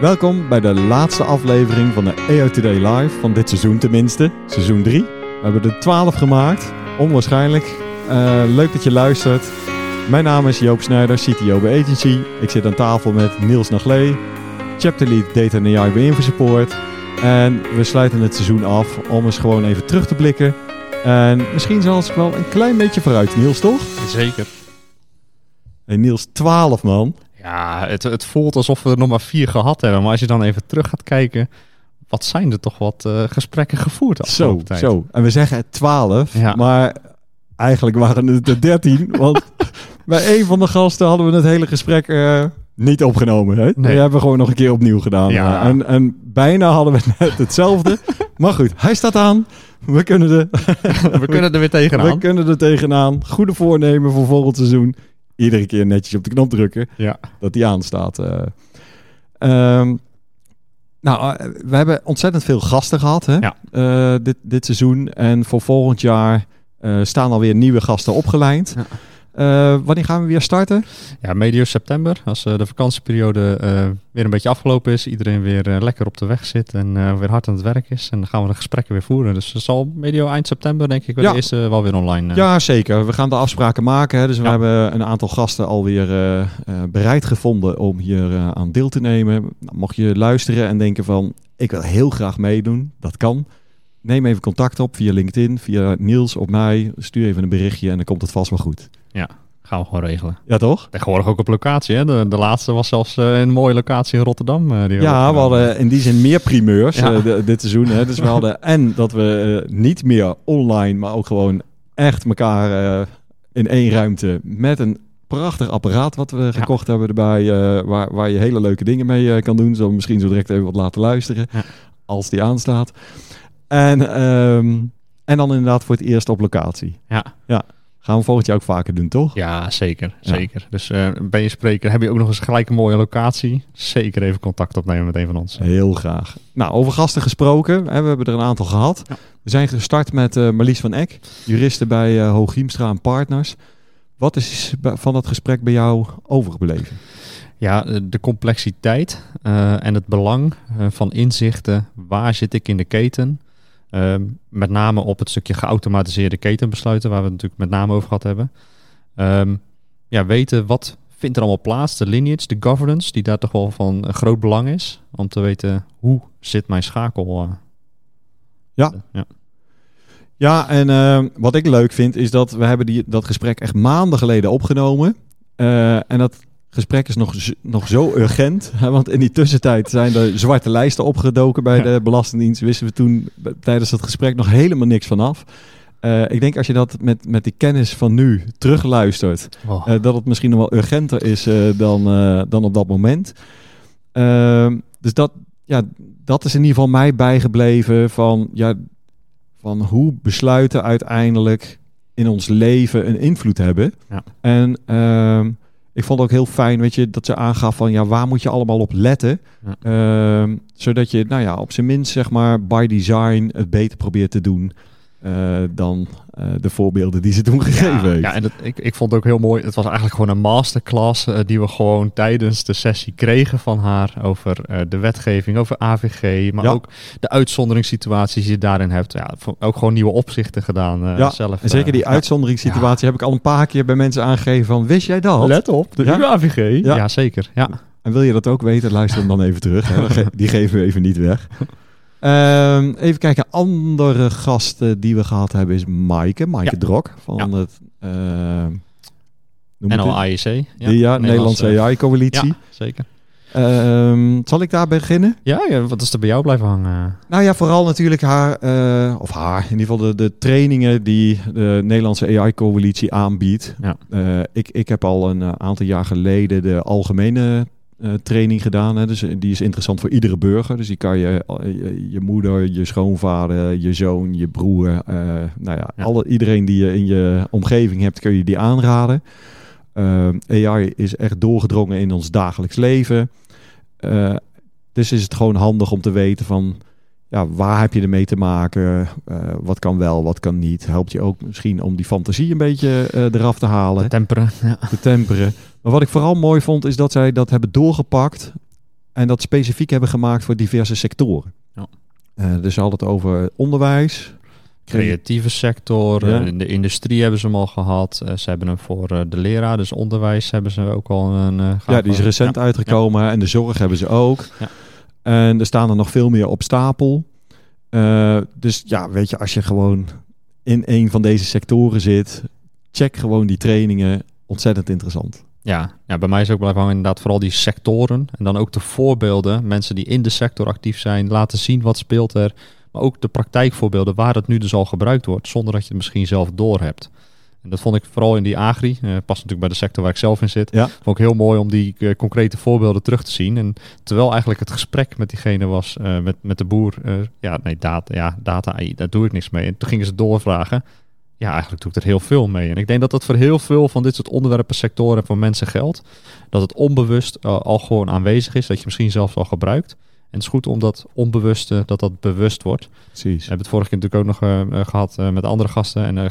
Welkom bij de laatste aflevering van de EO Today Live, van dit seizoen tenminste, seizoen 3. We hebben er 12 gemaakt, onwaarschijnlijk. Uh, leuk dat je luistert. Mijn naam is Joop Snijder, CTO bij Agency. Ik zit aan tafel met Niels Naglee, Chapter Lead Data AI bij InfoSupport. En we sluiten het seizoen af om eens gewoon even terug te blikken. En misschien zelfs wel een klein beetje vooruit, Niels, toch? Zeker. Hey, Niels, 12 man. Ja, het, het voelt alsof we er nog maar vier gehad hebben. Maar als je dan even terug gaat kijken, wat zijn er toch wat uh, gesprekken gevoerd Zo, tijd. zo. En we zeggen 12, Ja. maar eigenlijk waren het er 13. want bij een van de gasten hadden we het hele gesprek eh, niet opgenomen. Hè? Die hebben we gewoon nog een keer opnieuw gedaan. Ja. Eh, en, en bijna hadden we net hetzelfde. maar goed, hij staat aan. We kunnen, er, We kunnen er weer we tegenaan. kunnen er tegenaan. Goede voornemen voor volgend seizoen. Iedere keer netjes op de knop drukken Ja. dat die aanstaat. eh. Ehm, nou, eh, we hebben ontzettend veel gasten gehad hè? Ja. Eh, dit, dit seizoen. En voor volgend jaar staan alweer nieuwe gasten opgeleid. Ja. Eh, wanneer gaan we weer starten? ja, medio september, als eh, de vakantieperiode eh, weer een beetje afgelopen is, iedereen weer lekker op de weg zit en weer hard aan het werk is. En dan gaan we de gesprekken weer voeren. Dus het zal medio eind september, denk ik, wel Ja. de eerste wel weer online. Ja, zeker. We gaan de afspraken maken. Hè? Dus we Ja. hebben een aantal gasten alweer bereid gevonden om hier aan deel te nemen. Nou, mocht je luisteren en denken van, ik wil heel graag meedoen. Dat kan. Neem even contact op via LinkedIn, via Niels op mij. Stuur even een berichtje en dan komt het vast wel goed. Gaan we gewoon regelen. Ja, toch? Tegenwoordig ook op locatie. Hè? De, de laatste was zelfs eh, een mooie locatie in Rotterdam. eh, die Ja, we hadden in die zin meer primeurs Ja. eh, de- dit seizoen. Hè. Dus we hadden en dat we niet meer online, maar ook gewoon echt elkaar in één ruimte met een prachtig apparaat wat we gekocht hebben erbij, waar, waar je hele leuke dingen mee kan doen. Zo misschien zo direct even wat laten luisteren, Ja. als die aanstaat. En, ehm, en dan inderdaad voor het eerst op locatie. Ja. Gaan we volgend jaar ook vaker doen, toch? Ja, zeker. Ja. zeker. Dus eh, ben je spreker, heb je ook nog eens gelijk een mooie locatie? Zeker even contact opnemen met een van ons. Heel graag. Nou, over gasten gesproken. Hè, we hebben er een aantal gehad. Ja. We zijn gestart met eh, Marlies van Eck, juriste bij eh Hooghiemstra en Partners. Wat is van dat gesprek bij jou overgebleven? Ja, de complexiteit en het belang van inzichten. Waar zit ik in de keten? Ehm, met name op het stukje geautomatiseerde ketenbesluiten, waar we het natuurlijk met name over gehad hebben. Ehm, ja, weten wat vindt er allemaal plaats, de lineage, de governance, die daar toch wel van groot belang is. Om te weten hoe zit mijn schakel. eh. Ja. ja. Ja, en eh, wat ik leuk vind is dat we hebben die, dat gesprek echt maanden geleden opgenomen. Eh, en dat gesprek is nog, nog zo urgent. hè, Want in die tussentijd zijn er zwarte lijsten opgedoken bij Ja. de Belastingdienst. Wisten we toen tijdens dat gesprek nog helemaal niks vanaf. Eh ik denk als je dat met, met die kennis van nu terugluistert, Oh. eh, dat het misschien nog wel urgenter is eh, dan, dan op dat moment. Ehm, dus dat, ja, dat is in ieder geval mij bijgebleven van, ja, van hoe besluiten uiteindelijk in ons leven een invloed hebben. Ja. En ehm, ik vond het ook heel fijn, weet je, dat ze aangaf van ja, waar moet je allemaal op letten, Ja. Ehm, zodat je, nou ja, op zijn minst zeg maar by design het beter probeert te doen eh, dan eh, de voorbeelden die ze toen gegeven Ja, heeft. ja en dat, ik, ik vond het ook heel mooi. Het was eigenlijk gewoon een masterclass eh, die we gewoon tijdens de sessie kregen van haar over de wetgeving, over AVG, maar Ja. ook de uitzonderingssituaties die je daarin hebt. Ja, ook gewoon nieuwe opzichten gedaan Ja, zelf. En zeker die uitzonderingssituatie heb ik al een paar keer bij mensen aangegeven van, wist jij dat? Let op, de AVG. Ja. Zeker. Ja. En wil je dat ook weten, luister hem dan even terug. Hè. Die geven we even niet weg. Ehm, even kijken, andere gasten die we gehad hebben is Maaike, Maaike Ja. Drok van Ja. het... ehm, noem het NLAEC. het? Die, ja, Nederlandse AI-coalitie. Ja, zeker. Ehm, zal ik daar beginnen? Ja, ja, wat is er bij jou blijven hangen? Nou ja, vooral natuurlijk haar, eh, of haar, in ieder geval de, de trainingen die de Nederlandse AI-coalitie aanbiedt. Ja. Eh, ik, ik heb al een eh, aantal jaar geleden de algemene training gedaan. Hè? Dus die is interessant voor iedere burger. Dus die kan je, je, je moeder, je schoonvader, je zoon, je broer, uh, nou ja, Ja. Alle, iedereen die je in je omgeving hebt, kun je die aanraden. Uh, AI is echt doorgedrongen in ons dagelijks leven. Uh, dus is het gewoon handig om te weten van ja, waar heb je ermee te maken? Uh, wat kan wel, wat kan niet? Helpt je ook misschien om die fantasie een beetje uh, eraf te halen. Te temperen. Ja. Te temperen. Maar wat ik vooral mooi vond, is dat zij dat hebben doorgepakt en dat specifiek hebben gemaakt voor diverse sectoren. Ja. Uh, dus ze hadden het over onderwijs. Creatieve sector, ja. in de industrie hebben ze hem al gehad. Ze hebben hem voor de leraar, dus onderwijs hebben ze ook al een. Ja, die is recent uitgekomen en de zorg hebben ze ook. Ja. En er staan er nog veel meer op stapel. Uh, dus ja, weet je, als je gewoon in een van deze sectoren zit, check gewoon die trainingen. Ontzettend interessant. Ja, bij mij is ook blijven inderdaad vooral die sectoren. En dan ook de voorbeelden. Mensen die in de sector actief zijn, laten zien wat speelt er. Maar ook de praktijkvoorbeelden waar het nu dus al gebruikt wordt, zonder dat je het misschien zelf doorhebt. En dat vond ik vooral in die agri, uh, past natuurlijk bij de sector waar ik zelf in zit. Ja. Vond ik heel mooi om die uh, concrete voorbeelden terug te zien. En terwijl eigenlijk het gesprek met diegene was, uh, met, met de boer, ja, nee, data, ja, data daar doe ik niks mee. En toen gingen ze doorvragen. Ja, eigenlijk doe ik er heel veel mee. En ik denk dat dat voor heel veel van dit soort onderwerpen, sectoren voor mensen geldt. Dat het onbewust al gewoon aanwezig is, dat je misschien zelfs al gebruikt. En het is goed om dat onbewuste, dat dat bewust wordt. Precies. We hebben het vorige keer natuurlijk ook nog uh, gehad uh, met andere gasten. En uh,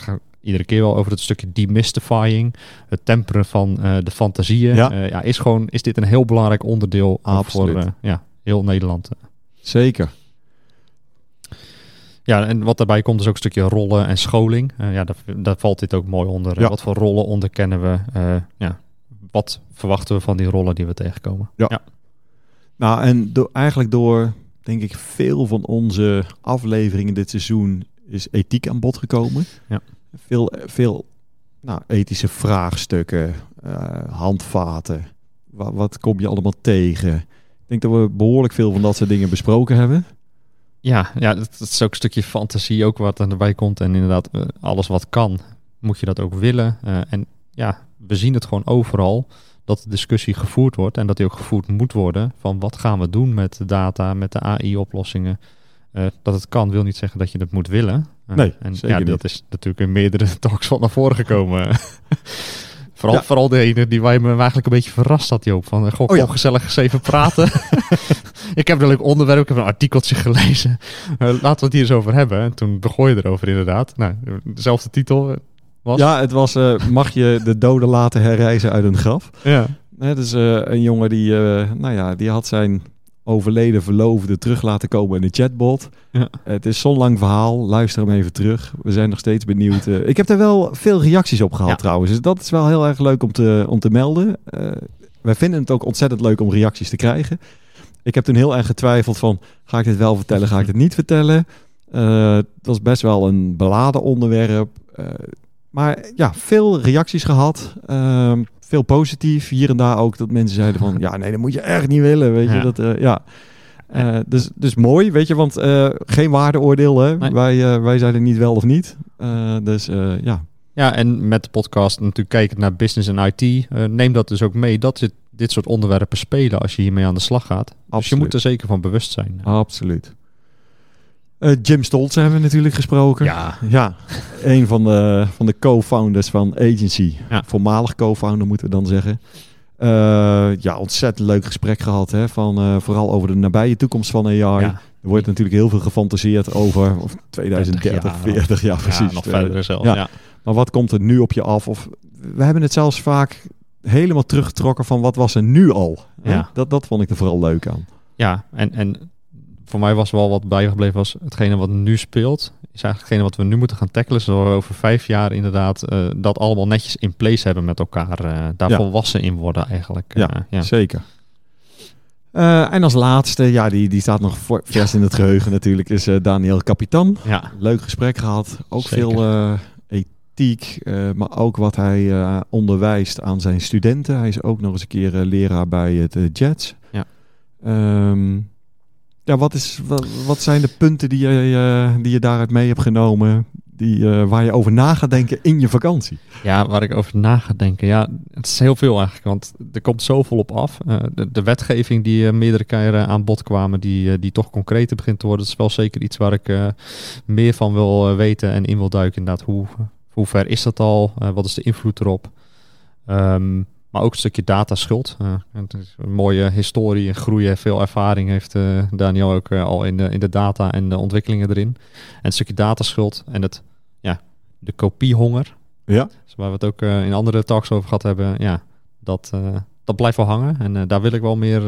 iedere keer wel over het stukje demystifying. Het temperen van eh, de fantasieën. Ja. ja. is, gewoon, is dit een heel belangrijk onderdeel Absoluut. voor ja, heel Nederland. Zeker. Ja, en wat daarbij komt is ook een stukje rollen en scholing. ja, daar, daar, valt dit ook mooi onder. Ja. Wat voor rollen onderkennen we? ja, wat verwachten we van die rollen die we tegenkomen? Ja. ja. Nou, en do eigenlijk door, denk ik, veel van onze afleveringen dit seizoen is ethiek aan bod gekomen. Ja. Veel, veel nou, ethische vraagstukken, uh, handvaten. Wat, kom je allemaal tegen? Ik denk dat we behoorlijk veel van dat soort dingen besproken hebben. Ja, ja dat, dat is ook een stukje fantasie ook wat erbij komt. En inderdaad, uh, alles wat kan, moet je dat ook willen. Uh, en ja, we zien het gewoon overal dat de discussie gevoerd wordt en dat die ook gevoerd moet worden van wat gaan we doen met de data, met de AI-oplossingen. Dat het kan, wil niet zeggen dat je het moet willen. Uh, nee, en ja, niet. dat is natuurlijk in meerdere talks van naar voren gekomen. vooral, Ja. vooral de ene die wij me eigenlijk een beetje verrast had, Joop. Van, eh, goh, Oh ja. gezellig eens even praten. ik heb een leuk onderwerp, ik heb een artikeltje gelezen. Eh, laten we het hier eens over hebben. En toen begon je erover inderdaad. Nou, dezelfde titel. eh, Was? Ja, het was, eh, mag je de doden laten herreizen uit een graf? ja. Het is eh, een jongen die, eh, nou ja, die had zijn overleden verloofde terug laten komen in de chatbot. Ja. Het is zo'n lang verhaal. Luister hem even terug. We zijn nog steeds benieuwd. Eh, ik heb er wel veel reacties op gehad Ja. trouwens. Dus dat is wel heel erg leuk om te, om te melden. Eh, wij vinden het ook ontzettend leuk om reacties te krijgen. Ik heb toen heel erg getwijfeld van... ga ik dit wel vertellen, ga ik het niet vertellen? Eh, het was best wel een beladen onderwerp. Maar ja, veel reacties gehad. Veel positief. Hier en daar ook dat mensen zeiden van... ja, nee, dat moet je echt niet willen. Weet je, Ja. dat, eh, ja. Eh, dus, dus mooi, weet je, want eh, geen waardeoordeel, hè? Nee. Wij, wij zeiden niet wel of niet. Dus ja, Ja, en met de podcast natuurlijk kijken naar business en IT. neem dat dus ook mee dat dit, dit soort onderwerpen spelen als je hiermee aan de slag gaat. Dus je moet er zeker van bewust zijn. absoluut. Eh, Jim Stoltz hebben we natuurlijk gesproken. Ja, Ja, een van de, van de co-founders van Agency. Ja. Voormalig co-founder moeten we dan zeggen. Eh, ja, ontzettend leuk gesprek gehad. Hè, van, eh, vooral over de nabije toekomst van AI. ja. Er wordt natuurlijk heel veel gefantaseerd over of 2030, 30 jaar. 40 jaar precies. Ja, nog verder zelfs. ja. Ja. Maar wat komt er nu op je af? Of we hebben het zelfs vaak helemaal teruggetrokken van wat was er nu al. hè? Ja. Dat, dat vond ik er vooral leuk aan. Ja, en, en voor mij was wel wat bijgebleven was hetgene wat nu speelt. Is eigenlijk hetgene wat we nu moeten gaan tackelen. Zodat we over vijf jaar inderdaad eh, dat allemaal netjes in place hebben met elkaar. eh, daar Ja. volwassen in worden eigenlijk. Ja, Eh, ja. Zeker. En als laatste, ja, die, die staat nog voor, vers in het geheugen natuurlijk, is Daniel Capitan. ja. Leuk gesprek gehad. Ook Zeker. veel ethiek, maar ook wat hij onderwijst aan zijn studenten. Hij is ook nog eens een keer leraar bij het Jets. Ja. Ehm, ja, wat, is, wat, zijn de punten die je, eh, die je daaruit mee hebt genomen? die, eh, waar je over na gaat denken in je vakantie? Ja, waar ik over na ga denken. Ja, het is heel veel eigenlijk, want er komt zoveel op af. Eh, de, wetgeving die meerdere keren aan bod kwamen, die, die toch concreter begint te worden. Dat is wel zeker iets waar ik meer van wil weten en in wil duiken. Inderdaad, hoe, hoe ver is dat al? Wat is de invloed erop? Ehm, maar ook een stukje dataschuld. Het is een mooie historie en groei en veel ervaring heeft eh, Daniel ook eh, al in de, in de data en de ontwikkelingen erin. En een stukje dataschuld en het, ja, de kopiehonger. Ja. Dus waar we het ook in andere talks over gehad hebben, ja, dat, dat blijft wel hangen. En daar wil ik wel meer,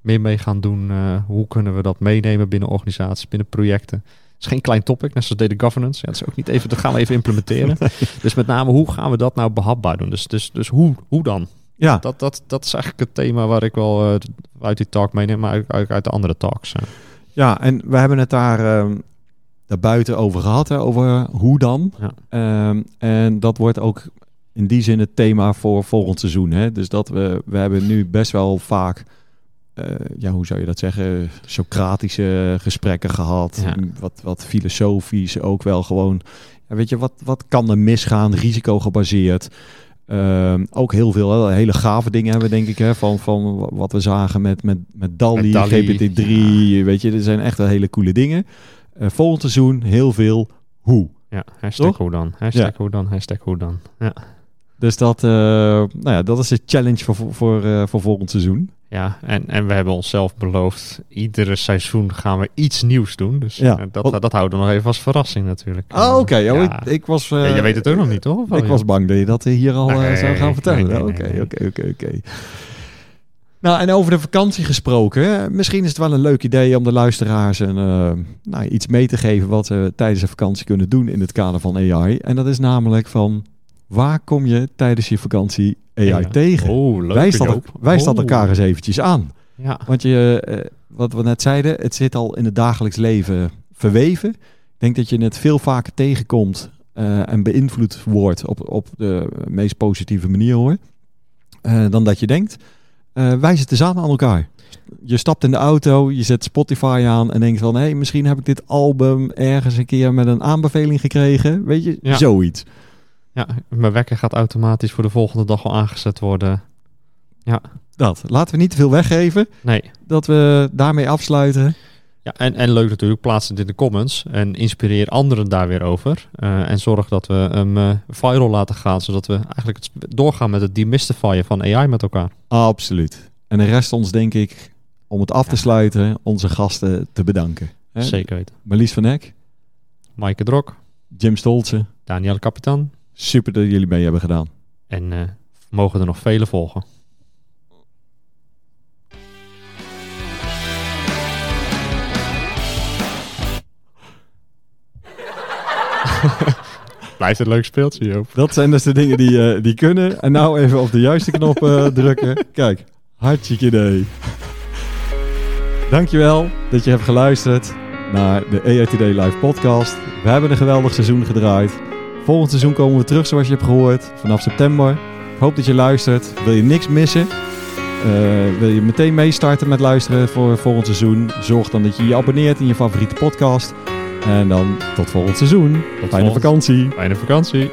meer mee gaan doen. Hoe kunnen we dat meenemen binnen organisaties, binnen projecten? Het is geen klein topic, net zoals data governance. Ja, dat is ook niet even, dat gaan we even implementeren. Dus met name, hoe gaan we dat nou behapbaar doen? Dus, dus, dus hoe, hoe dan? Ja, Dat, dat, dat is eigenlijk het thema waar ik wel eh, uit die talk meeneem, maar ook uit, de andere talks. ja en we hebben het daar ehm daarbuiten over gehad, hè, over hoe dan. Ja. Ehm, en dat wordt ook in die zin het thema voor volgend seizoen. Hè? Dus dat we, we hebben nu best wel vaak, eh, ja, hoe zou je dat zeggen, Socratische gesprekken gehad. Ja. Wat, wat filosofisch ook wel gewoon. Ja, weet je, wat, wat kan er misgaan, risico gebaseerd. Ehm, ook heel veel hele gave dingen hebben, denk ik, hè, van, van wat we zagen met, met, met DALI, Met DALL-E, GPT-3. Weet je, er zijn echt wel hele coole dingen. Eh, volgend seizoen heel veel hoe. Ja, hashtag Toch? hoe dan, hashtag hoe dan, hashtag hoe dan. Ja. Dus dat, eh, nou ja, dat is de challenge voor, voor, voor, voor volgend seizoen. Ja, en, en we hebben onszelf beloofd, iedere seizoen gaan we iets nieuws doen. Dus Ja. eh, dat, dat houden we nog even als verrassing natuurlijk. Oh, oké. Eh, Oh, ja. ik, ik was... Ja, eh, je weet het ook nog niet, wel, Ik joh? was bang dat je dat hier al eh, zou gaan vertellen. Oké, oké, oké, oké. Nou, en over de vakantie gesproken. Misschien is het wel een leuk idee om de luisteraars een, eh, nou, iets mee te geven wat ze tijdens de vakantie kunnen doen in het kader van AI. En dat is namelijk van, waar kom je tijdens je vakantie AI Ja. tegen? Oh, leuk. Wijs dat Oh. elkaar eens eventjes aan. Ja, Want je, eh, wat we net zeiden, het zit al in het dagelijks leven verweven. Ik denk dat je het veel vaker tegenkomt eh, en beïnvloed wordt op, op de meest positieve manier hoor. Eh, dan dat je denkt. Eh wijs het eens aan aan elkaar. Je stapt in de auto, je zet Spotify aan en denkt van... hé, hey, misschien heb ik dit album ergens een keer met een aanbeveling gekregen. Weet je, Ja. zoiets. Ja, mijn wekker gaat automatisch voor de volgende dag al aangezet worden. Dat. Laten we niet te veel weggeven. Nee. Dat we daarmee afsluiten. Ja, en, en leuk natuurlijk, plaats het in de comments en inspireer anderen daar weer over. Eh, en zorg dat we hem eh, viral laten gaan, zodat we eigenlijk het doorgaan met het demystifyen van AI met elkaar. Absoluut. En de rest ons denk ik, om het af te Ja. sluiten, onze gasten te bedanken. Hè? Zeker weten. Marlies van Eck, Maaike Drok, Jim Stolze. Daniel Kapitan Super dat jullie mee hebben gedaan. en eh, mogen er nog vele volgen. Blijft een leuk speeltje, Joop. Dat zijn dus de dingen die, eh, die kunnen. En nou even op de juiste knop eh, drukken. Kijk, hartstikke idee. Dankjewel dat je hebt geluisterd naar de Today Live podcast. We hebben een geweldig seizoen gedraaid. Volgend seizoen komen we terug zoals je hebt gehoord. Vanaf september. Ik hoop dat je luistert. Wil je niks missen? Eh, wil je meteen meestarten met luisteren voor volgend seizoen? Zorg dan dat je je abonneert in je favoriete podcast. En dan tot volgend seizoen. Tot Fijne volgend- vakantie. Fijne vakantie.